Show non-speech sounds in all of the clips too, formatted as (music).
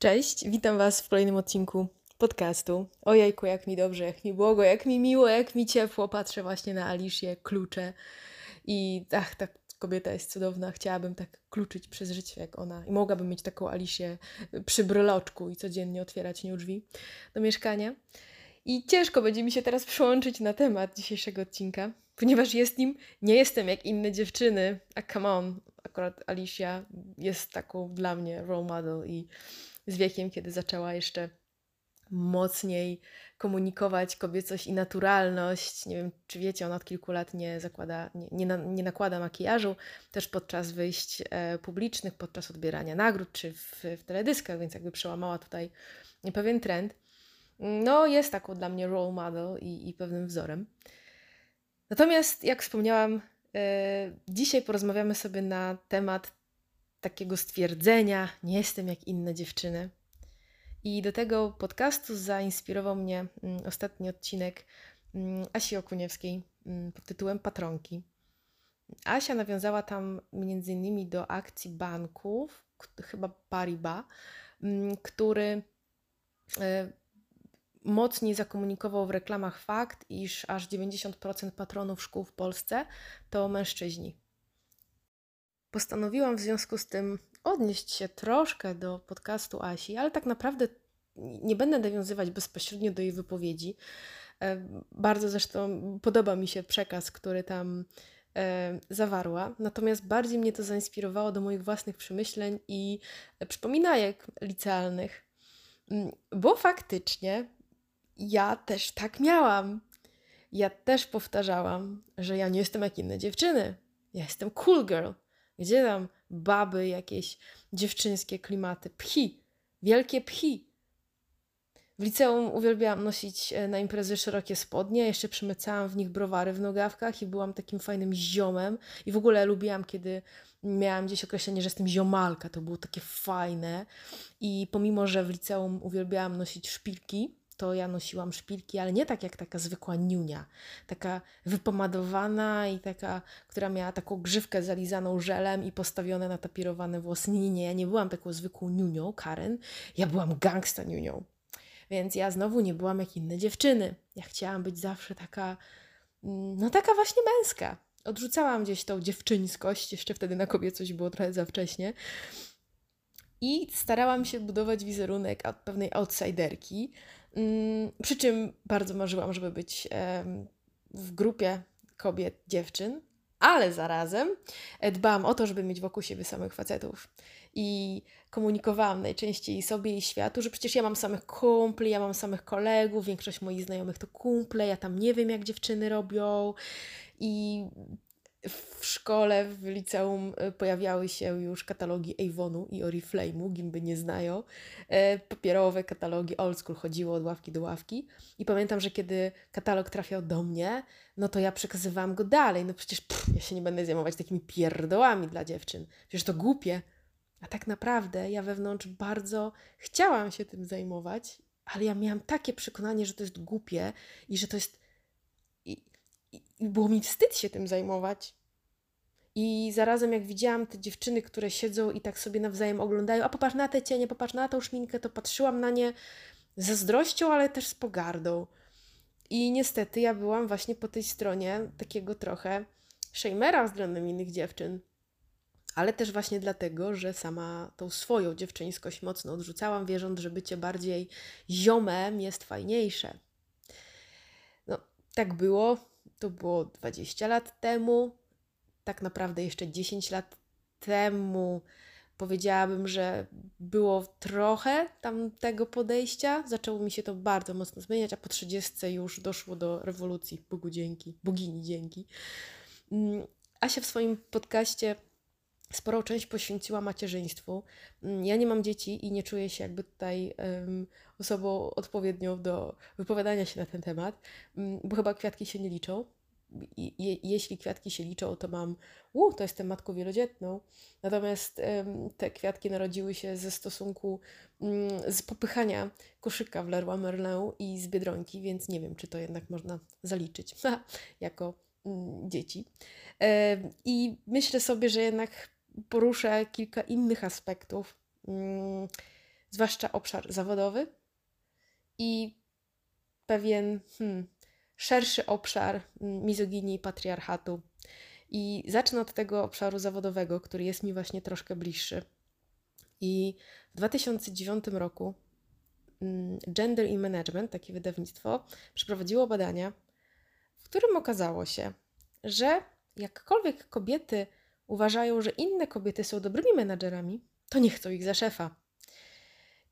Cześć, witam Was w kolejnym odcinku podcastu. Ojejku, jak mi dobrze, jak mi błogo, jak mi miło, jak mi ciepło. Patrzę właśnie na Aliszę, klucze i ach, ta kobieta jest cudowna. Chciałabym tak kluczyć przez życie jak ona i mogłabym mieć taką Aliszę przy bryloczku i codziennie otwierać nią drzwi do mieszkania. I ciężko będzie mi się teraz przyłączyć na temat dzisiejszego odcinka, ponieważ jest nim, nie jestem jak inne dziewczyny, a come on, akurat Alicia jest taką dla mnie role model i z wiekiem, kiedy zaczęła jeszcze mocniej komunikować kobiecość i naturalność. Nie wiem, czy wiecie, ona od kilku lat nie zakłada, nie, nie, na, nie nakłada makijażu, też podczas wyjść e, publicznych, podczas odbierania nagród, czy w, w teledyskach, więc jakby przełamała tutaj pewien trend. No, jest taką dla mnie role model i, i pewnym wzorem. Natomiast, jak wspomniałam, e, dzisiaj porozmawiamy sobie na temat takiego stwierdzenia: Nie jestem jak inne dziewczyny. I do tego podcastu zainspirował mnie mm, ostatni odcinek mm, Asi Okuniewskiej mm, pod tytułem Patronki. Asia nawiązała tam między innymi do akcji banków, chyba Paribas, który e, mocniej zakomunikował w reklamach fakt, iż aż 90% patronów szkół w Polsce to mężczyźni. Postanowiłam w związku z tym odnieść się troszkę do podcastu Asi, ale tak naprawdę nie będę nawiązywać bezpośrednio do jej wypowiedzi. E, bardzo zresztą podoba mi się przekaz, który tam e, zawarła, natomiast bardziej mnie to zainspirowało do moich własnych przemyśleń i przypominajek licealnych, mm, bo faktycznie ja też tak miałam. Ja też powtarzałam, że ja nie jestem jak inne dziewczyny. Ja jestem cool girl. Gdzie tam baby, jakieś dziewczyńskie klimaty? Pchi. Wielkie pchi. W liceum uwielbiałam nosić e, na imprezy szerokie spodnie, jeszcze przymycałam w nich browary w nogawkach i byłam takim fajnym ziomem. I w ogóle lubiłam, kiedy miałam gdzieś określenie, że jestem ziomalka. To było takie fajne. I pomimo, że w liceum uwielbiałam nosić szpilki, to ja nosiłam szpilki, ale nie tak jak taka zwykła niunia. Taka wypomadowana i taka, która miała taką grzywkę zalizaną żelem i postawione na tapirowane włosy. Nie, nie, nie, ja nie byłam taką zwykłą niunią, Karen. Ja byłam gangsta niunią. Więc ja znowu nie byłam jak inne dziewczyny. Ja chciałam być zawsze taka, mm, no taka właśnie męska. Odrzucałam gdzieś tą dziewczyńskość, jeszcze wtedy na kobiecość było trochę za wcześnie. I starałam się budować wizerunek pewnej outsiderki, Mm, przy czym bardzo marzyłam, żeby być w grupie kobiet, dziewczyn, ale zarazem e, dbałam o to, żeby mieć wokół siebie samych facetów. I komunikowałam najczęściej sobie i światu, że przecież ja mam samych kumpli, ja mam samych kolegów, większość moich znajomych to kumple, ja tam nie wiem, jak dziewczyny robią. I w szkole, w liceum e, pojawiały się już katalogi Avonu i Oriflame'u, gimby nie znają. E, papierowe katalogi old school chodziło od ławki do ławki. I pamiętam, że kiedy katalog trafiał do mnie, no to ja przekazywałam go dalej. No przecież pff, ja się nie będę zajmować takimi pierdołami dla dziewczyn. Przecież to głupie. A tak naprawdę ja wewnątrz bardzo chciałam się tym zajmować, ale ja miałam takie przekonanie, że to jest głupie i że to jest było mi wstyd się tym zajmować. I zarazem jak widziałam te dziewczyny, które siedzą i tak sobie nawzajem oglądają, a popatrz na te cienie, popatrz na tą szminkę, to patrzyłam na nie z zazdrością, ale też z pogardą. I niestety ja byłam właśnie po tej stronie takiego trochę szejmera względem innych dziewczyn. Ale też właśnie dlatego, że sama tą swoją dziewczyńskość mocno odrzucałam, wierząc, że bycie bardziej ziomem jest fajniejsze. No, tak było to było 20 lat temu, tak naprawdę jeszcze 10 lat temu powiedziałabym, że było trochę tam tego podejścia. Zaczęło mi się to bardzo mocno zmieniać, a po 30 już doszło do rewolucji. Bogu dzięki, bogini dzięki. Mm, Asia w swoim podcaście sporą część poświęciła macierzyństwu. Mm, ja nie mam dzieci i nie czuję się jakby tutaj um, osobą odpowiednią do wypowiadania się na ten temat, um, bo chyba kwiatki się nie liczą. Je, jeśli kwiatki się liczą, to mam, u, to jestem matką wielodzietną. Natomiast um, te kwiatki narodziły się ze stosunku um, z popychania koszyka w Leroy Merlin i z Biedronki, więc nie wiem, czy to jednak można zaliczyć (laughs) jako dzieci. I myślę sobie, że jednak poruszę kilka innych aspektów. Mm, zwłaszcza obszar zawodowy i pewien hmm, szerszy obszar mm, mizoginii i patriarchatu. I zacznę od tego obszaru zawodowego, który jest mi właśnie troszkę bliższy. I w 2009 roku mm, Gender in Management, takie wydawnictwo, przeprowadziło badania, w którym okazało się, że jakkolwiek kobiety uważają, że inne kobiety są dobrymi menadżerami, to nie chcą ich za szefa.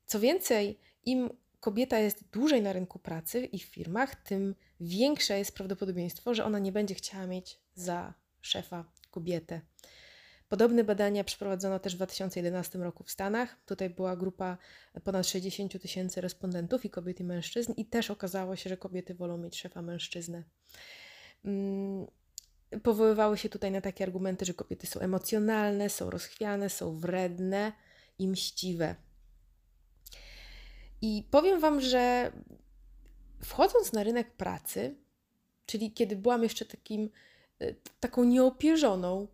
Co więcej, im kobieta jest dłużej na rynku pracy i w firmach, tym większe jest prawdopodobieństwo, że ona nie będzie chciała mieć za szefa kobietę. Podobne badania przeprowadzono też w 2011 roku w Stanach. Tutaj była grupa ponad 60 tysięcy respondentów i kobiet i mężczyzn, i też okazało się, że kobiety wolą mieć szefa mężczyznę. Powoływały się tutaj na takie argumenty, że kobiety są emocjonalne, są rozchwiane, są wredne i mściwe. I powiem Wam, że wchodząc na rynek pracy, czyli kiedy byłam jeszcze takim, e, taką nieopierzoną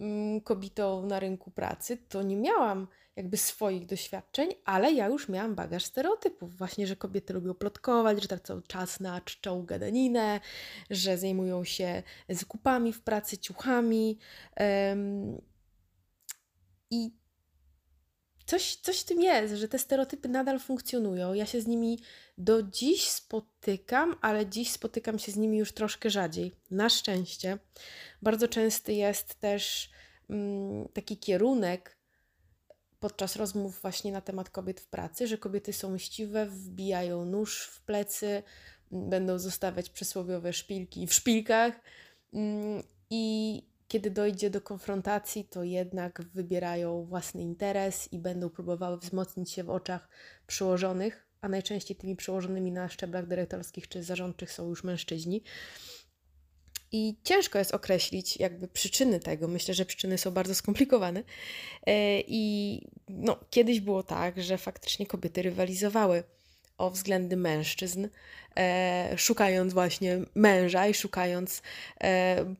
mm, kobietą na rynku pracy, to nie miałam jakby swoich doświadczeń, ale ja już miałam bagaż stereotypów. Właśnie, że kobiety lubią plotkować, że cały czas na czczą gadaninę, że zajmują się zakupami w pracy, ciuchami. Um, I coś, coś w tym jest, że te stereotypy nadal funkcjonują. Ja się z nimi do dziś spotykam, ale dziś spotykam się z nimi już troszkę rzadziej. Na szczęście. Bardzo częsty jest też mm, taki kierunek podczas rozmów właśnie na temat kobiet w pracy, że kobiety są mściwe, wbijają nóż w plecy, będą zostawiać przysłowiowe szpilki w szpilkach mm, i kiedy dojdzie do konfrontacji, to jednak wybierają własny interes i będą próbowały wzmocnić się w oczach przełożonych, a najczęściej tymi przełożonymi na szczeblach dyrektorskich czy zarządczych są już mężczyźni. I ciężko jest określić jakby przyczyny tego. Myślę, że przyczyny są bardzo skomplikowane. E, I no, kiedyś było tak, że faktycznie kobiety rywalizowały o względy mężczyzn, e, szukając właśnie męża i szukając e,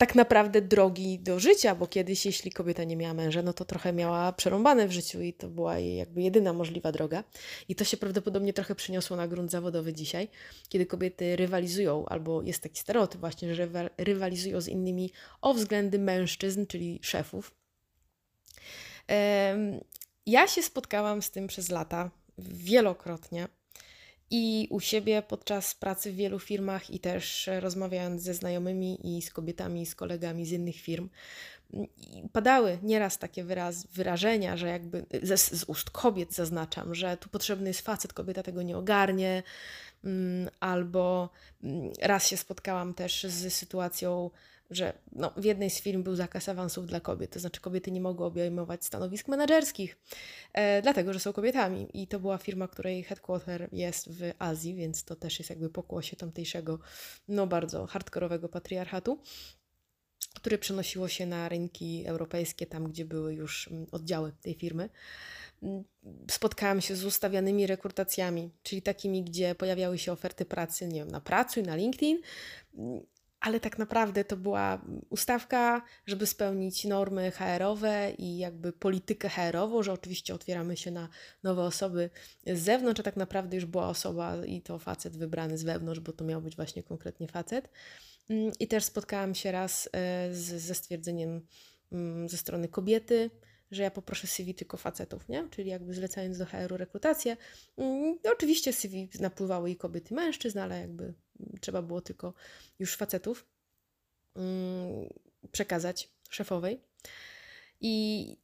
tak naprawdę drogi do życia, bo kiedyś, jeśli kobieta nie miała męża, no to trochę miała przerąbane w życiu i to była jej jakby jedyna możliwa droga. I to się prawdopodobnie trochę przyniosło na grunt zawodowy dzisiaj, kiedy kobiety rywalizują, albo jest taki stereotyp właśnie, że rywalizują z innymi o względy mężczyzn, czyli szefów. Ja się spotkałam z tym przez lata wielokrotnie i u siebie podczas pracy w wielu firmach i też rozmawiając ze znajomymi i z kobietami, z kolegami z innych firm, padały nieraz takie wyraz, wyrażenia, że jakby z, z ust kobiet zaznaczam, że tu potrzebny jest facet, kobieta tego nie ogarnie, mm, albo mm, raz się spotkałam też z sytuacją, że no, w jednej z firm był zakaz awansów dla kobiet, to znaczy kobiety nie mogły obejmować stanowisk menedżerskich, e, dlatego że są kobietami. I to była firma, której headquarter jest w Azji, więc to też jest jakby pokłosie tamtejszego, no bardzo hardkorowego patriarchatu które przenosiło się na rynki europejskie, tam gdzie były już oddziały tej firmy. Spotkałam się z ustawianymi rekrutacjami, czyli takimi, gdzie pojawiały się oferty pracy, nie wiem, na pracy, na LinkedIn, ale tak naprawdę to była ustawka, żeby spełnić normy HR-owe i jakby politykę HR-ową, że oczywiście otwieramy się na nowe osoby z zewnątrz, a tak naprawdę już była osoba i to facet wybrany z wewnątrz, bo to miał być właśnie konkretnie facet. Mm, I też spotkałam się raz e, z, ze stwierdzeniem mm, ze strony kobiety, że ja poproszę CV tylko facetów, nie? Czyli jakby zlecając do HR-u rekrutację. Mm, oczywiście CV napływały i kobiety, i mężczyzn, ale jakby trzeba było tylko już facetów przekazać szefowej. I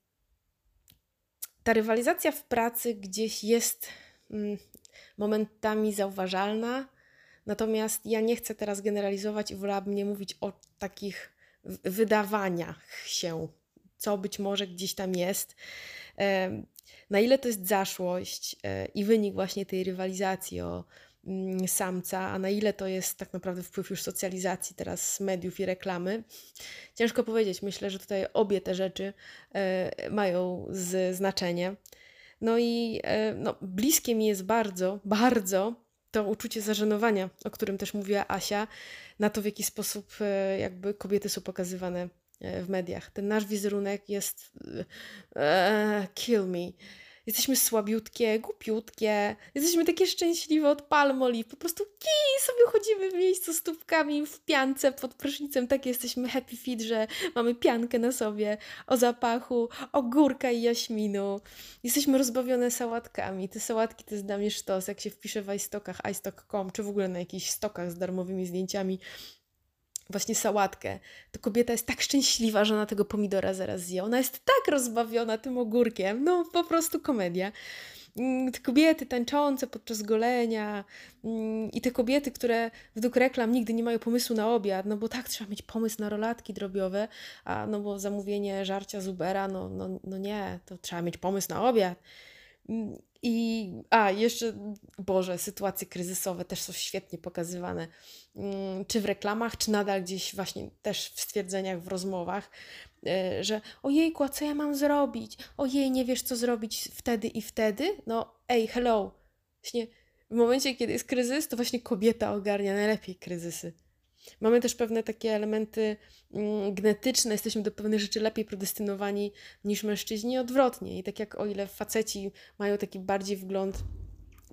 ta rywalizacja w pracy gdzieś jest momentami zauważalna, Natomiast ja nie chcę teraz generalizować i wolałabym nie mówić o takich wydawaniach się, co być może gdzieś tam jest. Na ile to jest zaszłość e, i wynik właśnie tej rywalizacji o mm, samca, a na ile to jest tak naprawdę wpływ już socjalizacji teraz mediów i reklamy. Ciężko powiedzieć. Myślę, że tutaj obie te rzeczy e, mają znaczenie. No i e, no, bliskie mi jest bardzo, bardzo to uczucie zażenowania, o którym też mówiła Asia, na to, w jaki sposób e, jakby kobiety są pokazywane w mediach. Ten nasz wizerunek jest e, kill me. Jesteśmy słabiutkie, głupiutkie, jesteśmy takie szczęśliwe od palmolive. Po prostu kij, sobie chodzimy w miejscu stópkami w piance pod prysznicem. Tak jesteśmy happy fit, że mamy piankę na sobie o zapachu ogórka i jaśminu. Jesteśmy rozbawione sałatkami. Te sałatki to jest dla mnie sztos. Jak się wpisze w iStockach, iStock.com, czy w ogóle na jakichś stokach z darmowymi zdjęciami, właśnie sałatkę, to kobieta jest tak szczęśliwa, że ona tego pomidora zaraz zje. Ona jest tak rozbawiona tym ogórkiem. No, po prostu komedia. Mm, te kobiety tańczące podczas golenia mm, i te kobiety, które według reklam nigdy nie mają pomysłu na obiad, no bo tak, trzeba mieć pomysł na rolatki drobiowe, a no bo zamówienie żarcia z Ubera, no, no, no nie, to trzeba mieć pomysł na obiad. Mm, I, a, jeszcze, Boże, sytuacje kryzysowe też są świetnie pokazywane, mm, czy w reklamach, czy nadal gdzieś właśnie też w stwierdzeniach, w rozmowach, e, że ojejku, a co ja mam zrobić? Ojej, nie wiesz, co zrobić wtedy i wtedy? No, ej, hello. Właśnie w momencie, kiedy jest kryzys, to właśnie kobieta ogarnia najlepiej kryzysy. Mamy też pewne takie elementy mm, genetyczne, jesteśmy do pewnych rzeczy lepiej predestynowani niż mężczyźni odwrotnie. I tak jak o ile faceci mają taki bardziej wgląd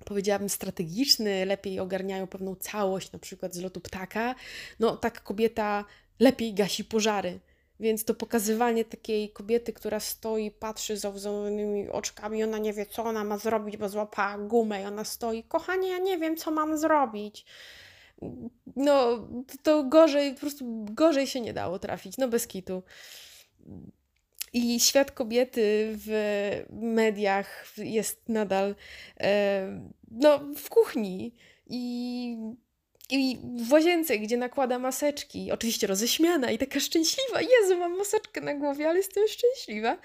powiedziałabym, strategiczny, lepiej ogarniają pewną całość, na przykład z lotu ptaka, no tak kobieta lepiej gasi pożary. Więc to pokazywanie takiej kobiety, która stoi, patrzy załzonymi oczkami, ona nie wie, co ona ma zrobić, bo złapała gumę i ona stoi, kochanie, ja nie wiem, co mam zrobić no to gorzej, po prostu gorzej się nie dało trafić, no bez kitu. I świat kobiety w mediach jest nadal e, no, w kuchni i, i w łazience, gdzie nakłada maseczki. Oczywiście roześmiana i taka szczęśliwa. Jezu, mam maseczkę na głowie, ale jestem szczęśliwa.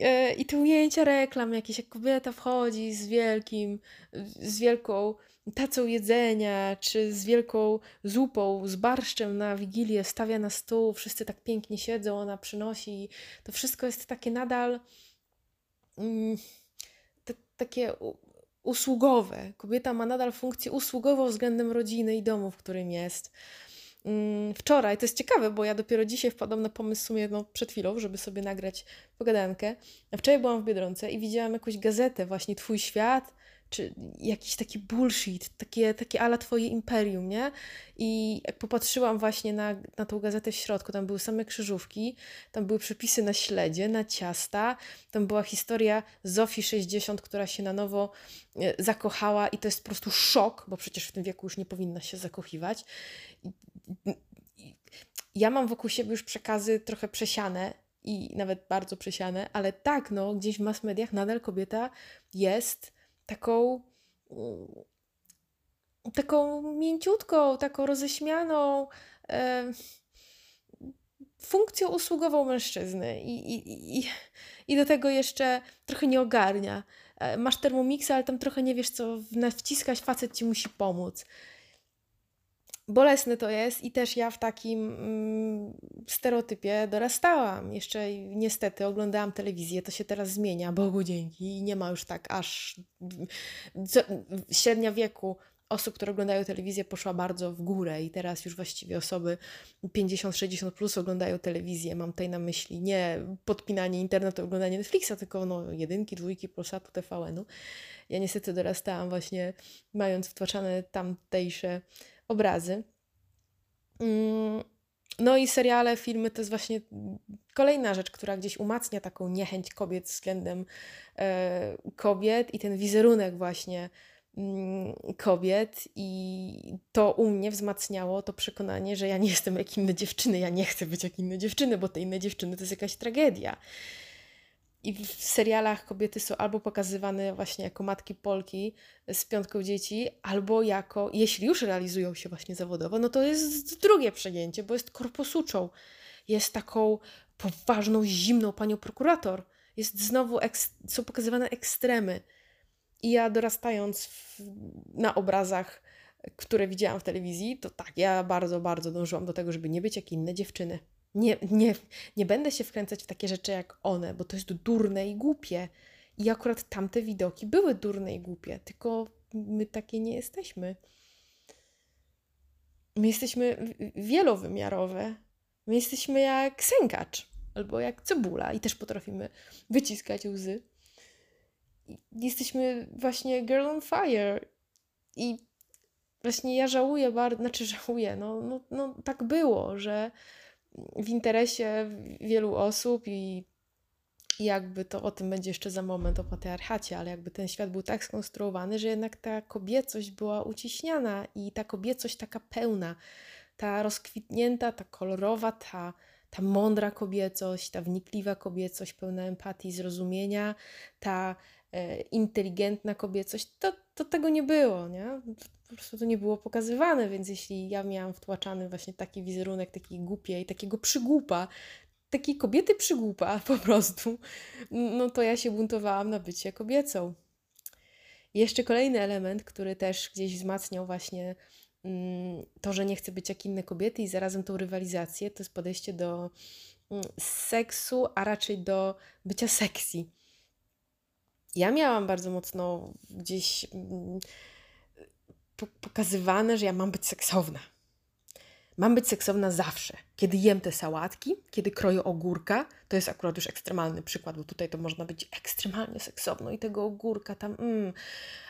E, I te ujęcia reklam jakieś, jak kobieta wchodzi z wielkim, z wielką tacą jedzenia, czy z wielką zupą, z barszczem na wigilię stawia na stół, wszyscy tak pięknie siedzą, ona przynosi. To wszystko jest takie nadal mm, te, takie usługowe. Kobieta ma nadal funkcję usługową względem rodziny i domu, w którym jest. Mm, wczoraj, to jest ciekawe, bo ja dopiero dzisiaj wpadłam na pomysł w sumie no, przed chwilą, żeby sobie nagrać pogadankę. Wczoraj byłam w Biedronce i widziałam jakąś gazetę, właśnie Twój świat, czy jakiś taki bullshit, takie, takie ala twoje imperium, nie? I jak popatrzyłam właśnie na, na tą gazetę w środku, tam były same krzyżówki, tam były przepisy na śledzie, na ciasta, tam była historia Zofii 60, która się na nowo e, zakochała i to jest po prostu szok, bo przecież w tym wieku już nie powinna się zakochiwać. Ja mam wokół siebie już przekazy trochę przesiane i nawet bardzo przesiane, ale tak, no, gdzieś w mass mediach nadal kobieta jest taką mm, taką mięciutką, taką roześmianą e, funkcją usługową mężczyzny I, i, i, i do tego jeszcze trochę nie ogarnia. E, masz termomixa, ale tam trochę nie wiesz, co wciskać, facet ci musi pomóc bolesne to jest i też ja w takim mm, stereotypie dorastałam. Jeszcze niestety oglądałam telewizję, to się teraz zmienia, Bogu dzięki, i nie ma już tak aż. Co, średnia wieku osób, które oglądają telewizję, poszła bardzo w górę i teraz już właściwie osoby 50-60 plus oglądają telewizję. Mam tutaj na myśli nie podpinanie internetu, oglądanie Netflixa, tylko no, jedynki, dwójki, Polsatu, TVN-u. Ja niestety dorastałam właśnie mając wtłaczane tamtejsze obrazy. Mm, no i seriale, filmy to jest właśnie kolejna rzecz, która gdzieś umacnia taką niechęć kobiet względem e, kobiet i ten wizerunek właśnie mm, kobiet i to u mnie wzmacniało to przekonanie, że ja nie jestem jak inne dziewczyny, ja nie chcę być jak inne dziewczyny, bo te inne dziewczyny to jest jakaś tragedia. I w serialach kobiety są albo pokazywane właśnie jako matki Polki z piątką dzieci, albo jako, jeśli już realizują się właśnie zawodowo, no to jest drugie przejęcie, bo jest korposuczą. Jest taką poważną, zimną panią prokurator. Jest znowu, są pokazywane ekstremy. I ja dorastając w, na obrazach, które widziałam w telewizji, to tak, ja bardzo, bardzo dążyłam do tego, żeby nie być jak inne dziewczyny. Nie, nie, nie będę się wkręcać w takie rzeczy jak one, bo to jest durne i głupie. I akurat tamte widoki były durne i głupie, tylko my takie nie jesteśmy. My jesteśmy wielowymiarowe. My jesteśmy jak sękacz albo jak cebula i też potrafimy wyciskać łzy. jesteśmy właśnie girl on fire. I właśnie ja żałuję bardzo, znaczy żałuję, no, no, no tak było, że w interesie wielu osób i jakby to o tym będzie jeszcze za moment o patriarchacie, ale jakby ten świat był tak skonstruowany, że jednak ta kobiecość była uciśniana i ta kobiecość taka pełna, ta rozkwitnięta, ta kolorowa, ta, ta mądra kobiecość, ta wnikliwa kobiecość, pełna empatii, zrozumienia, ta inteligentna kobiecość, to, to tego nie było, nie? Po prostu to nie było pokazywane, więc jeśli ja miałam wtłaczany właśnie taki wizerunek takiej głupiej, takiego przygłupa, takiej kobiety przygłupa (laughs) po prostu, no to ja się buntowałam na bycie kobiecą. Jeszcze kolejny element, który też gdzieś wzmacniał właśnie mm, to, że nie chcę być jak inne kobiety i zarazem tą rywalizację, to jest podejście do mm, seksu, a raczej do bycia sexy. Ja miałam bardzo mocno gdzieś mm, pokazywane, że ja mam być seksowna Mam być seksowna zawsze. Kiedy jem te sałatki, kiedy kroję ogórka, to jest akurat już ekstremalny przykład, bo tutaj to można być ekstremalnie seksowną i tego ogórka tam, mm.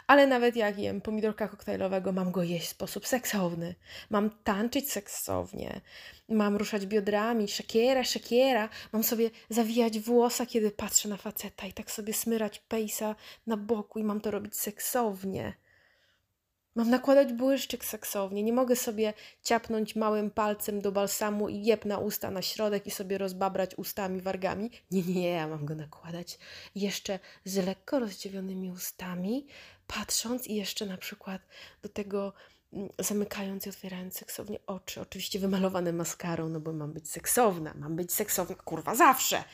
ale nawet jak jem pomidorka koktajlowego, mam go jeść w sposób seksowny. Mam tańczyć seksownie, mam ruszać biodrami, szakiera, szakiera, mam sobie zawijać włosa, kiedy patrzę na faceta i tak sobie smyrać pejsa na boku i mam to robić seksownie. Mam nakładać błyszczyk seksownie. Nie mogę sobie ciapnąć małym palcem do balsamu i jeb na usta na środek i sobie rozbabrać ustami, wargami. Nie, nie, ja mam go nakładać jeszcze z lekko rozdziewionymi ustami, patrząc i jeszcze na przykład do tego mm, zamykając i otwierając seksownie oczy. Oczywiście wymalowane maskarą, no bo mam być seksowna. Mam być seksowna, kurwa, zawsze.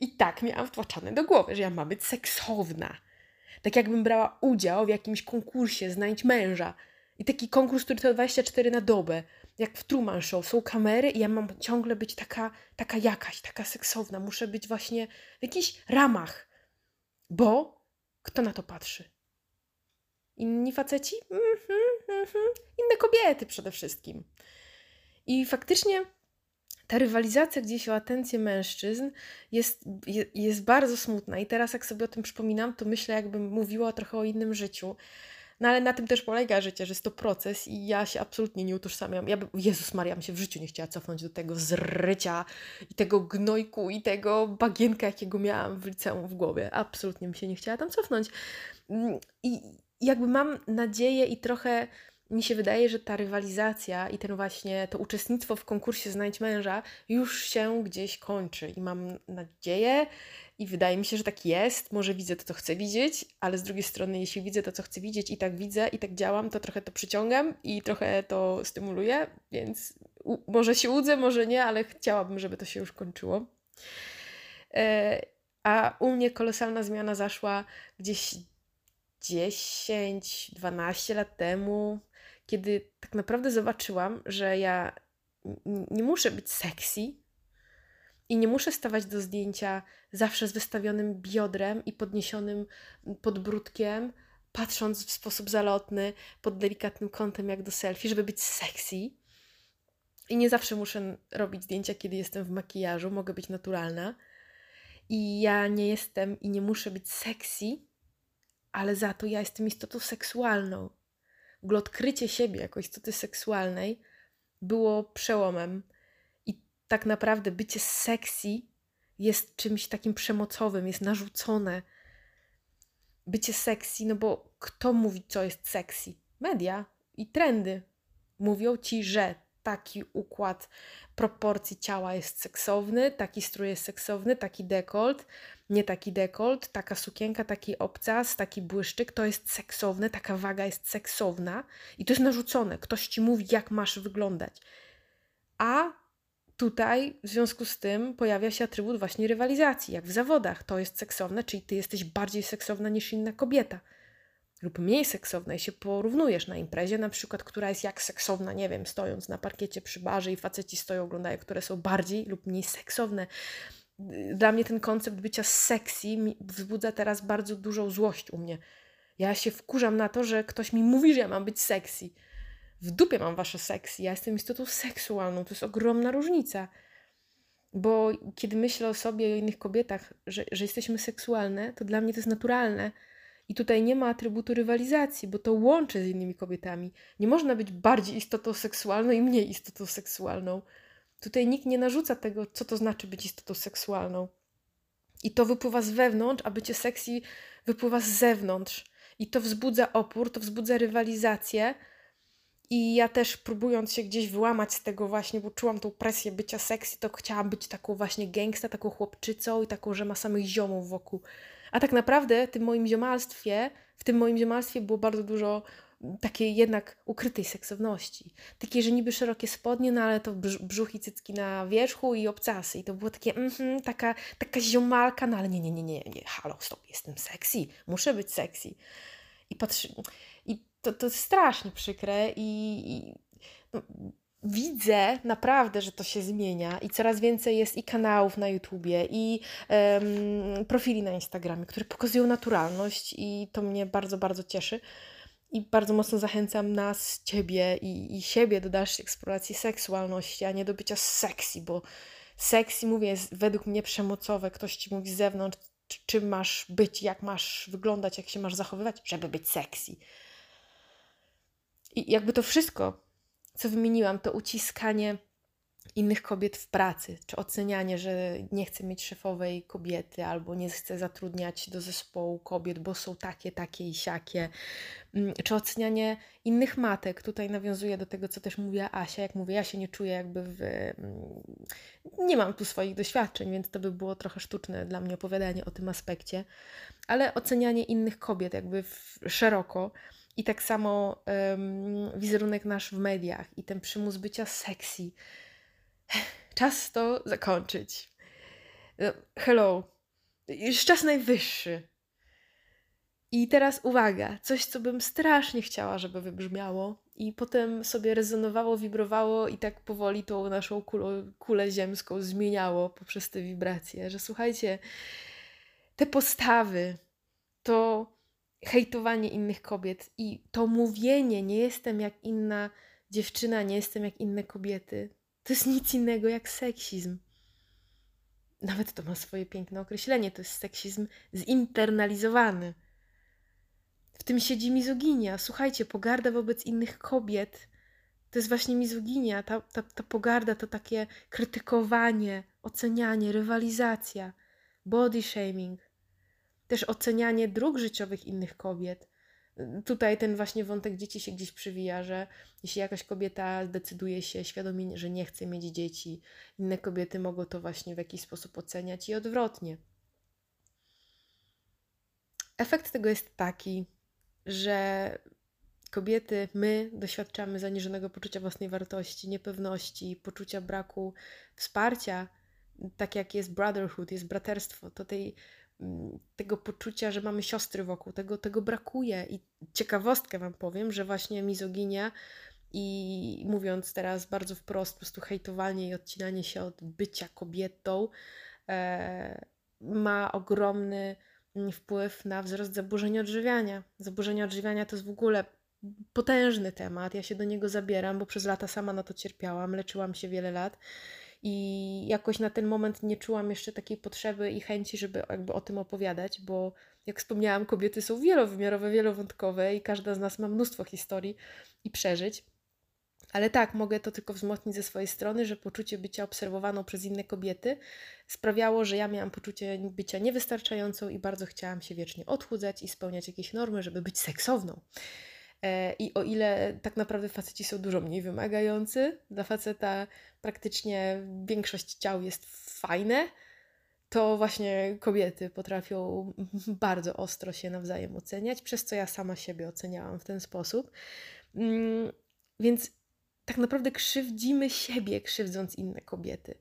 I tak miałam wtłaczane do głowy, że ja mam być seksowna. Tak jakbym brała udział w jakimś konkursie Znajdź męża. I taki konkurs, który trwa 24 na dobę. Jak w Truman Show. Są kamery i ja mam ciągle być taka, taka jakaś, taka seksowna. Muszę być właśnie w jakichś ramach. Bo kto na to patrzy? Inni faceci? Mm -hmm, mm -hmm. Inne kobiety przede wszystkim. I faktycznie ta rywalizacja gdzieś o atencję mężczyzn jest, jest bardzo smutna. I teraz, jak sobie o tym przypominam, to myślę, jakbym mówiła trochę o innym życiu. No ale na tym też polega życie, że jest to proces i ja się absolutnie nie utożsamiam. Ja by, Jezus Maria, bym się w życiu nie chciała cofnąć do tego zrycia i tego gnojku i tego bagienka, jakiego miałam w liceum w głowie. Absolutnie mi się nie chciała tam cofnąć. Mm, I jakby mam nadzieję i trochę mi się wydaje, że ta rywalizacja i ten właśnie to uczestnictwo w konkursie Znajdź męża już się gdzieś kończy i mam nadzieję i wydaje mi się, że tak jest. Może widzę to, co chcę widzieć, ale z drugiej strony, jeśli widzę to, co chcę widzieć i tak widzę i tak działam, to trochę to przyciągam i trochę to stymuluję, więc może się łudzę, może nie, ale chciałabym, żeby to się już kończyło. E, a u mnie kolosalna zmiana zaszła gdzieś 10-12 lat temu, kiedy tak naprawdę zobaczyłam, że ja nie muszę być sexy i nie muszę stawać do zdjęcia zawsze z wystawionym biodrem i podniesionym podbródkiem, patrząc w sposób zalotny, pod delikatnym kątem, jak do selfie, żeby być sexy. I nie zawsze muszę robić zdjęcia, kiedy jestem w makijażu, mogę być naturalna. I ja nie jestem i nie muszę być sexy, ale za to ja jestem istotą seksualną. W ogóle odkrycie siebie jako istoty seksualnej było przełomem. I tak naprawdę bycie sexy jest czymś takim przemocowym, jest narzucone. Bycie sexy, no bo kto mówi, co jest sexy? Media i trendy mówią ci, że taki układ proporcji ciała jest seksowny, taki strój jest seksowny, taki dekolt, nie taki dekolt, taka sukienka, taki obcas, taki błyszczyk, to jest seksowne, taka waga jest seksowna i to jest narzucone. Ktoś ci mówi, jak masz wyglądać. A tutaj w związku z tym pojawia się atrybut właśnie rywalizacji, jak w zawodach. To jest seksowne, czyli ty jesteś bardziej seksowna niż inna kobieta lub mniej seksowna i się porównujesz na imprezie, na przykład, która jest jak seksowna, nie wiem, stojąc na parkiecie przy barze i faceci stoją, oglądają, które są bardziej lub mniej seksowne. Dla mnie ten koncept bycia sexy wzbudza teraz bardzo dużą złość u mnie. Ja się wkurzam na to, że ktoś mi mówi, że ja mam być sexy. W dupie mam wasze sexy. Ja jestem istotą seksualną. To jest ogromna różnica. Bo kiedy myślę o sobie i o innych kobietach, że, że jesteśmy seksualne, to dla mnie to jest naturalne I tutaj nie ma atrybutu rywalizacji, bo to łączy z innymi kobietami. Nie można być bardziej istotą seksualną i mniej istotą seksualną. Tutaj nikt nie narzuca tego, co to znaczy być istotą seksualną. I to wypływa z wewnątrz, a bycie sexy wypływa z zewnątrz. I to wzbudza opór, to wzbudza rywalizację. I ja też próbując się gdzieś wyłamać z tego właśnie, bo czułam tą presję bycia sexy, to chciałam być taką właśnie gangsta, taką chłopczycą i taką, że ma samych ziomów wokół. A tak naprawdę w tym moim ziomalstwie, w tym moim ziomalstwie było bardzo dużo takiej jednak ukrytej seksowności. Takiej, że niby szerokie spodnie, no ale to brzuch i cycki na wierzchu i obcasy. I to było takie, mm taka, taka ziomalka, no ale nie, nie, nie, nie, nie, halo, stop, jestem sexy, muszę być sexy. I patrzy, i to, to jest strasznie przykre i, i no, widzę naprawdę, że to się zmienia i coraz więcej jest i kanałów na YouTubie, i um, profili na Instagramie, które pokazują naturalność i to mnie bardzo, bardzo cieszy. I bardzo mocno zachęcam nas, ciebie i, i siebie do dalszej eksploracji seksualności, a nie do bycia sexy, bo sexy, mówię, jest według mnie przemocowe. Ktoś ci mówi z zewnątrz, czym masz być, jak masz wyglądać, jak się masz zachowywać, żeby być sexy. I jakby to wszystko, co wymieniłam, to uciskanie innych kobiet w pracy, czy ocenianie, że nie chcę mieć szefowej kobiety, albo nie chcę zatrudniać do zespołu kobiet, bo są takie, takie i siakie, mm, czy ocenianie innych matek. Tutaj nawiązuję do tego, co też mówiła Asia. Jak mówię, ja się nie czuję jakby w. Mm, nie mam tu swoich doświadczeń, więc to by było trochę sztuczne dla mnie opowiadanie o tym aspekcie, ale ocenianie innych kobiet jakby szeroko. I tak samo um, wizerunek nasz w mediach i ten przymus bycia sexy Czas to zakończyć. No, hello. Już czas najwyższy. I teraz uwaga, coś, co bym strasznie chciała, żeby wybrzmiało, i potem sobie rezonowało, wibrowało, i tak powoli tą naszą kulę, kulę ziemską zmieniało poprzez te wibracje. Że słuchajcie, te postawy, to hejtowanie innych kobiet i to mówienie, nie jestem jak inna dziewczyna, nie jestem jak inne kobiety, to jest nic innego jak seksizm. Nawet to ma swoje piękne określenie. To jest seksizm zinternalizowany. W tym siedzi mizoginia. Słuchajcie, pogarda wobec innych kobiet to jest właśnie mizoginia. Ta, ta, ta pogarda to takie krytykowanie, ocenianie, rywalizacja, body shaming, też ocenianie dróg życiowych innych kobiet tutaj ten właśnie wątek dzieci się gdzieś przywija, że jeśli jakaś kobieta decyduje się świadomie, że nie chce mieć dzieci, inne kobiety mogą to właśnie w jakiś sposób oceniać i odwrotnie. Efekt tego jest taki, że kobiety, my doświadczamy zaniżonego poczucia własnej wartości, niepewności, poczucia braku wsparcia, tak jak jest brotherhood, jest braterstwo, to tej tego poczucia, że mamy siostry wokół, tego, tego brakuje. I ciekawostkę Wam powiem, że właśnie mizoginia i mówiąc teraz bardzo wprost, po prostu hejtowanie i odcinanie się od bycia kobietą e, ma ogromny mm, wpływ na wzrost zaburzeń odżywiania. Zaburzenia odżywiania to jest w ogóle potężny temat. Ja się do niego zabieram, bo przez lata sama na to cierpiałam, leczyłam się wiele lat i jakoś na ten moment nie czułam jeszcze takiej potrzeby i chęci, żeby jakby o tym opowiadać, bo jak wspomniałam, kobiety są wielowymiarowe, wielowątkowe i każda z nas ma mnóstwo historii i przeżyć. Ale tak, mogę to tylko wzmocnić ze swojej strony, że poczucie bycia obserwowaną przez inne kobiety sprawiało, że ja miałam poczucie bycia niewystarczającą i bardzo chciałam się wiecznie odchudzać i spełniać jakieś normy, żeby być seksowną. E, I o ile tak naprawdę faceci są dużo mniej wymagający, dla faceta praktycznie większość ciał jest fajne, to właśnie kobiety potrafią (laughs) bardzo ostro się nawzajem oceniać, przez co ja sama siebie oceniałam w ten sposób. Mm, więc tak naprawdę krzywdzimy siebie, krzywdząc inne kobiety.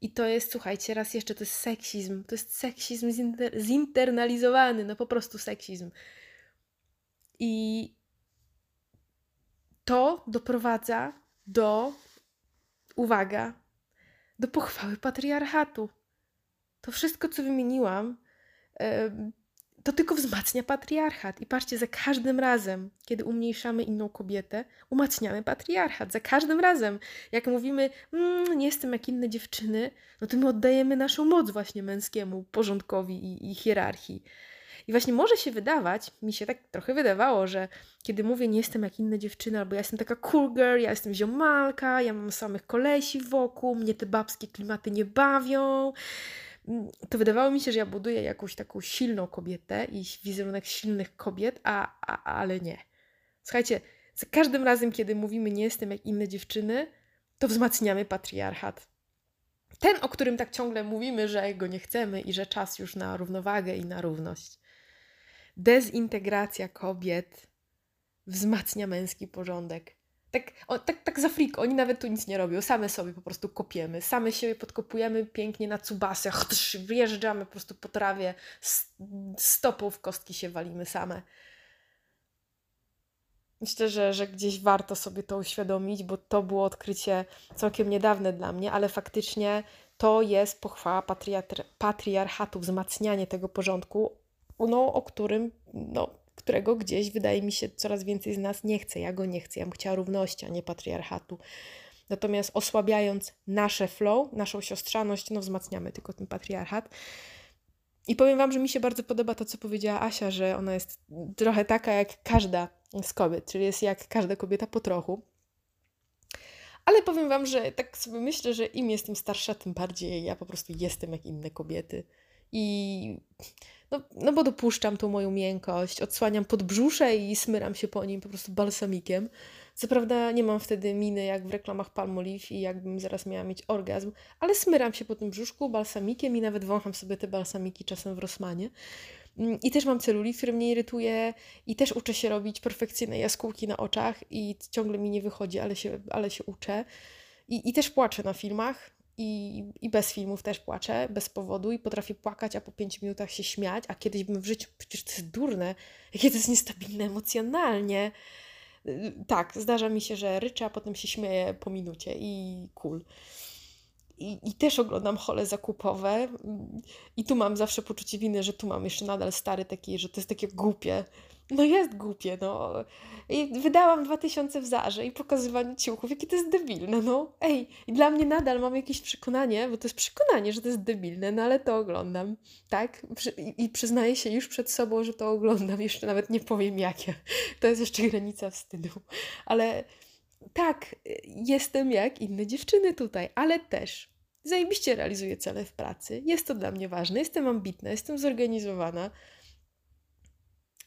I to jest, słuchajcie, raz jeszcze, to jest seksizm. To jest seksizm zinter zinternalizowany, no po prostu seksizm. I to doprowadza do, uwaga, do pochwały patriarchatu. To wszystko, co wymieniłam, to tylko wzmacnia patriarchat. I patrzcie, za każdym razem, kiedy umniejszamy inną kobietę, umacniamy patriarchat. Za każdym razem, jak mówimy, mmm, nie jestem jak inne dziewczyny, no to my oddajemy naszą moc właśnie męskiemu porządkowi i, i hierarchii. I właśnie może się wydawać, mi się tak trochę wydawało, że kiedy mówię, nie jestem jak inne dziewczyny, albo ja jestem taka cool girl, ja jestem ziomalka, ja mam samych kolesi wokół, mnie te babskie klimaty nie bawią, mm, to wydawało mi się, że ja buduję jakąś taką silną kobietę i wizerunek silnych kobiet, a, a, ale nie. Słuchajcie, za każdym razem, kiedy mówimy, nie jestem jak inne dziewczyny, to wzmacniamy patriarchat. Ten, o którym tak ciągle mówimy, że go nie chcemy i że czas już na równowagę i na równość. Dezintegracja kobiet wzmacnia męski porządek. Tak, o, tak, tak za frik, oni nawet tu nic nie robią, same sobie po prostu kopiemy, same siebie podkopujemy pięknie na cubasach, wjeżdżamy po prostu po trawie, stopą w kostki się walimy same. Myślę, że, że gdzieś warto sobie to uświadomić, bo to było odkrycie całkiem niedawne dla mnie, ale faktycznie to jest pochwała patriarchatu, wzmacnianie tego porządku, no, o którym, no, którego gdzieś wydaje mi się coraz więcej z nas nie chce. Ja go nie chcę, ja bym chciała równości, a nie patriarchatu. Natomiast osłabiając nasze flow, naszą siostrzaność, no wzmacniamy tylko ten patriarchat. I powiem Wam, że mi się bardzo podoba to, co powiedziała Asia, że ona jest trochę taka jak każda z kobiet, czyli jest jak każda kobieta po trochu. Ale powiem Wam, że tak sobie myślę, że im jestem starsza, tym bardziej ja po prostu jestem jak inne kobiety. I no, no bo dopuszczam tą moją miękkość, odsłaniam podbrzusze i smyram się po nim po prostu balsamikiem. Co prawda nie mam wtedy miny jak w reklamach Palmolive i jakbym zaraz miała mieć orgazm, ale smyram się po tym brzuszku balsamikiem i nawet wącham sobie te balsamiki czasem w Rosmanie. Mm, I też mam celulit, który mnie irytuje i też uczę się robić perfekcyjne jaskółki na oczach i ciągle mi nie wychodzi, ale się, ale się uczę. I, I też płaczę na filmach i, i bez filmów też płaczę, bez powodu i potrafię płakać, a po pięciu minutach się śmiać, a kiedyś bym w życiu, przecież to jest durne, jakie to jest niestabilne emocjonalnie. Y, tak, zdarza mi się, że ryczę, a potem się śmieję po minucie i cool. I, I, też oglądam hole zakupowe i tu mam zawsze poczucie winy, że tu mam jeszcze nadal stary taki, że to jest takie głupie. No jest głupie, no. I wydałam 2000 w Zarze i pokazywanie ciuchów, jakie to jest debilne, no. Ej, i dla mnie nadal mam jakieś przekonanie, bo to jest przekonanie, że to jest debilne, no ale to oglądam, tak? I, przyznaję się już przed sobą, że to oglądam, jeszcze nawet nie powiem jakie. To jest jeszcze granica wstydu. Ale tak, jestem jak inne dziewczyny tutaj, ale też zajebiście realizuję cele w pracy. Jest to dla mnie ważne, jestem ambitna, jestem zorganizowana.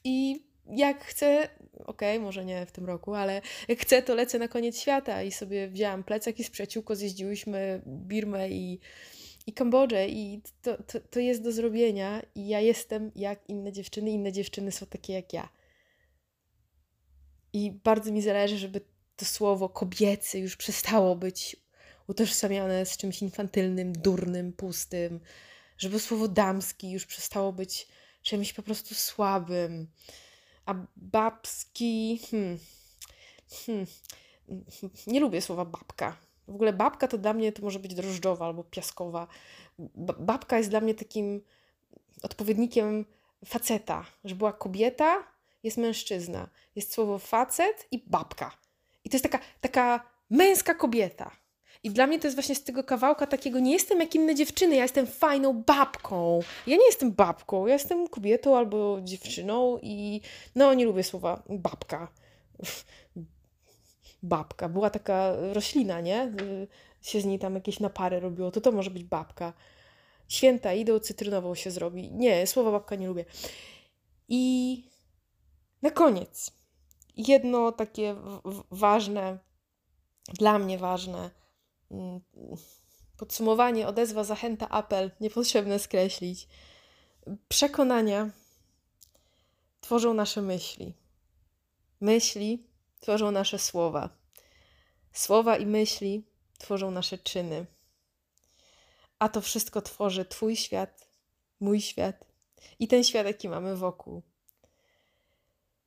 I jak chcę, okej, okay, może nie w tym roku, ale jak chcę, to lecę na koniec świata i sobie wzięłam plecak i z przyjaciółką zjeździłyśmy Birmę i, i Kambodżę i to, to, to jest do zrobienia i ja jestem jak inne dziewczyny, inne dziewczyny są takie jak ja. I bardzo mi zależy, żeby to słowo kobiecy już przestało być utożsamiane z czymś infantylnym, durnym, pustym, żeby słowo damski już przestało być czymś po prostu słabym, a babski. Hmm, hmm, nie lubię słowa babka. W ogóle babka to dla mnie to może być drożdżowa albo piaskowa. Babka jest dla mnie takim odpowiednikiem faceta, że była kobieta, jest mężczyzna. Jest słowo facet i babka. I to jest taka, taka męska kobieta. I dla mnie to jest właśnie z tego kawałka takiego, nie jestem jak inne dziewczyny, ja jestem fajną babką. Ja nie jestem babką, ja jestem kobietą albo dziewczyną i no nie lubię słowa babka. (laughs) babka. Była taka roślina, nie? Się z niej tam jakieś napary robiło, to to może być babka. Święta idą, cytrynową się zrobi. Nie, słowa babka nie lubię. I na koniec jedno takie ważne, dla mnie ważne, podsumowanie, odezwa, zachęta, apel, niepotrzebne skreślić. Przekonania tworzą nasze myśli. Myśli tworzą nasze słowa. Słowa i myśli tworzą nasze czyny. A to wszystko tworzy Twój świat, mój świat i ten świat, jaki mamy wokół.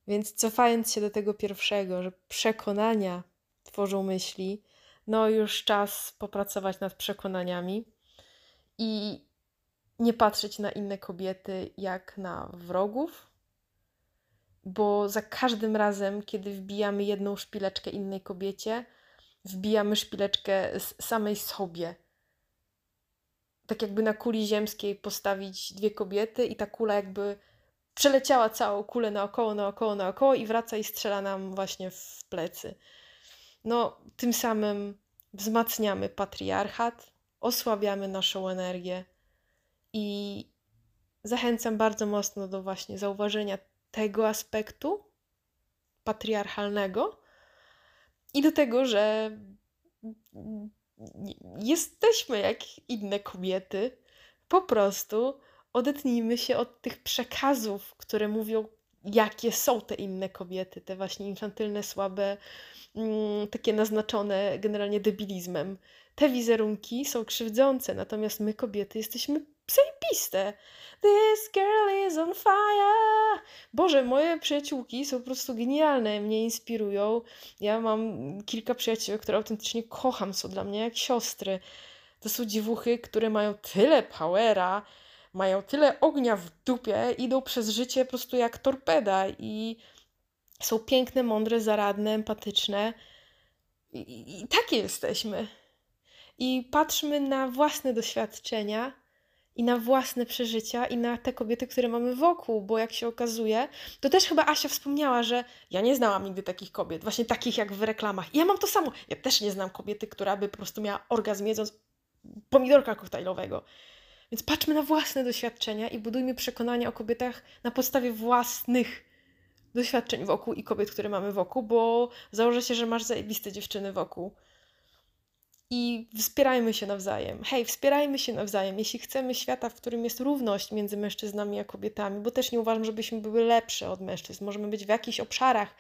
Więc cofając się do tego pierwszego, że przekonania tworzą myśli, no już czas popracować nad przekonaniami i nie patrzeć na inne kobiety jak na wrogów, bo za każdym razem, kiedy wbijamy jedną szpileczkę innej kobiecie, wbijamy szpileczkę samej sobie. Tak jakby na kuli ziemskiej postawić dwie kobiety i ta kula jakby przeleciała całą kulę naokoło, naokoło, naokoło i wraca i strzela nam właśnie w plecy. No, tym samym wzmacniamy patriarchat, osłabiamy naszą energię i zachęcam bardzo mocno do właśnie zauważenia tego aspektu patriarchalnego i do tego, że jesteśmy jak inne kobiety. Po prostu odetnijmy się od tych przekazów, które mówią, jakie są te inne kobiety, te właśnie infantylne, słabe, mm, takie naznaczone generalnie debilizmem. Te wizerunki są krzywdzące, natomiast my, kobiety, jesteśmy zajebiste. This girl is on fire. Boże, moje przyjaciółki są po prostu genialne, mnie inspirują. Ja mam kilka przyjaciół, które autentycznie kocham, są dla mnie jak siostry. To są dziewuchy, które mają tyle powera, mają tyle ognia w dupie, idą przez życie po prostu jak torpeda i są piękne, mądre, zaradne, empatyczne. I, i, takie jesteśmy. I patrzmy na własne doświadczenia i na własne przeżycia i na te kobiety, które mamy wokół, bo jak się okazuje, to też chyba Asia wspomniała, że ja nie znałam nigdy takich kobiet, właśnie takich jak w reklamach. I ja mam to samo. Ja też nie znam kobiety, która by po prostu miała orgazm jedząc pomidorka koktajlowego. Więc patrzmy na własne doświadczenia i budujmy przekonania o kobietach na podstawie własnych doświadczeń wokół i kobiet, które mamy wokół, bo założę się, że masz zajebiste dziewczyny wokół i wspierajmy się nawzajem. Hej, wspierajmy się nawzajem. Jeśli chcemy świata, w którym jest równość między mężczyznami a kobietami, bo też nie uważam, żebyśmy były lepsze od mężczyzn. Możemy być w jakichś obszarach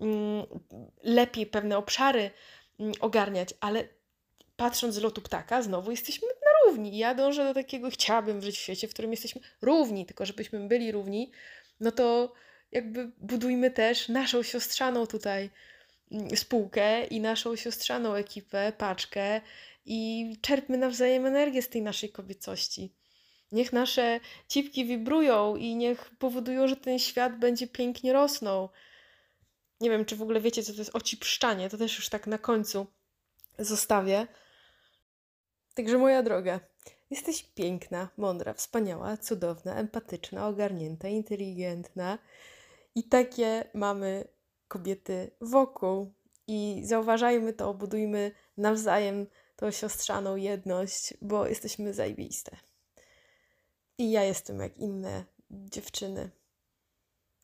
mm, lepiej pewne obszary mm, ogarniać, ale patrząc z lotu ptaka, znowu jesteśmy na równi. Ja dążę do takiego, chciałabym żyć w świecie, w którym jesteśmy równi, tylko żebyśmy byli równi, no to jakby budujmy też naszą siostrzaną tutaj Mm, spółkę i naszą siostrzaną ekipę, paczkę i czerpmy nawzajem energię z tej naszej kobiecości. Niech nasze cipki wibrują i niech powodują, że ten świat będzie pięknie rosnął. Nie wiem, czy w ogóle wiecie, co to jest ocipszczanie. To też już tak na końcu zostawię. Także moja droga, jesteś piękna, mądra, wspaniała, cudowna, empatyczna, ogarnięta, inteligentna. I takie mamy kobiety wokół. I zauważajmy to, budujmy nawzajem tą siostrzaną jedność, bo jesteśmy zajebiste. I ja jestem jak inne dziewczyny.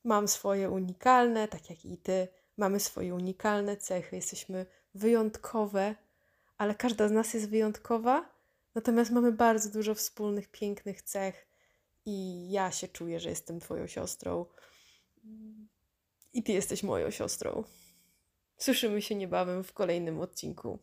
Mam swoje unikalne, tak jak i ty. Mamy swoje unikalne cechy, jesteśmy wyjątkowe, ale każda z nas jest wyjątkowa. Natomiast mamy bardzo dużo wspólnych, pięknych cech, i ja się czuję, że jestem Twoją siostrą. I ty jesteś moją siostrą. Słyszymy się niebawem w kolejnym odcinku.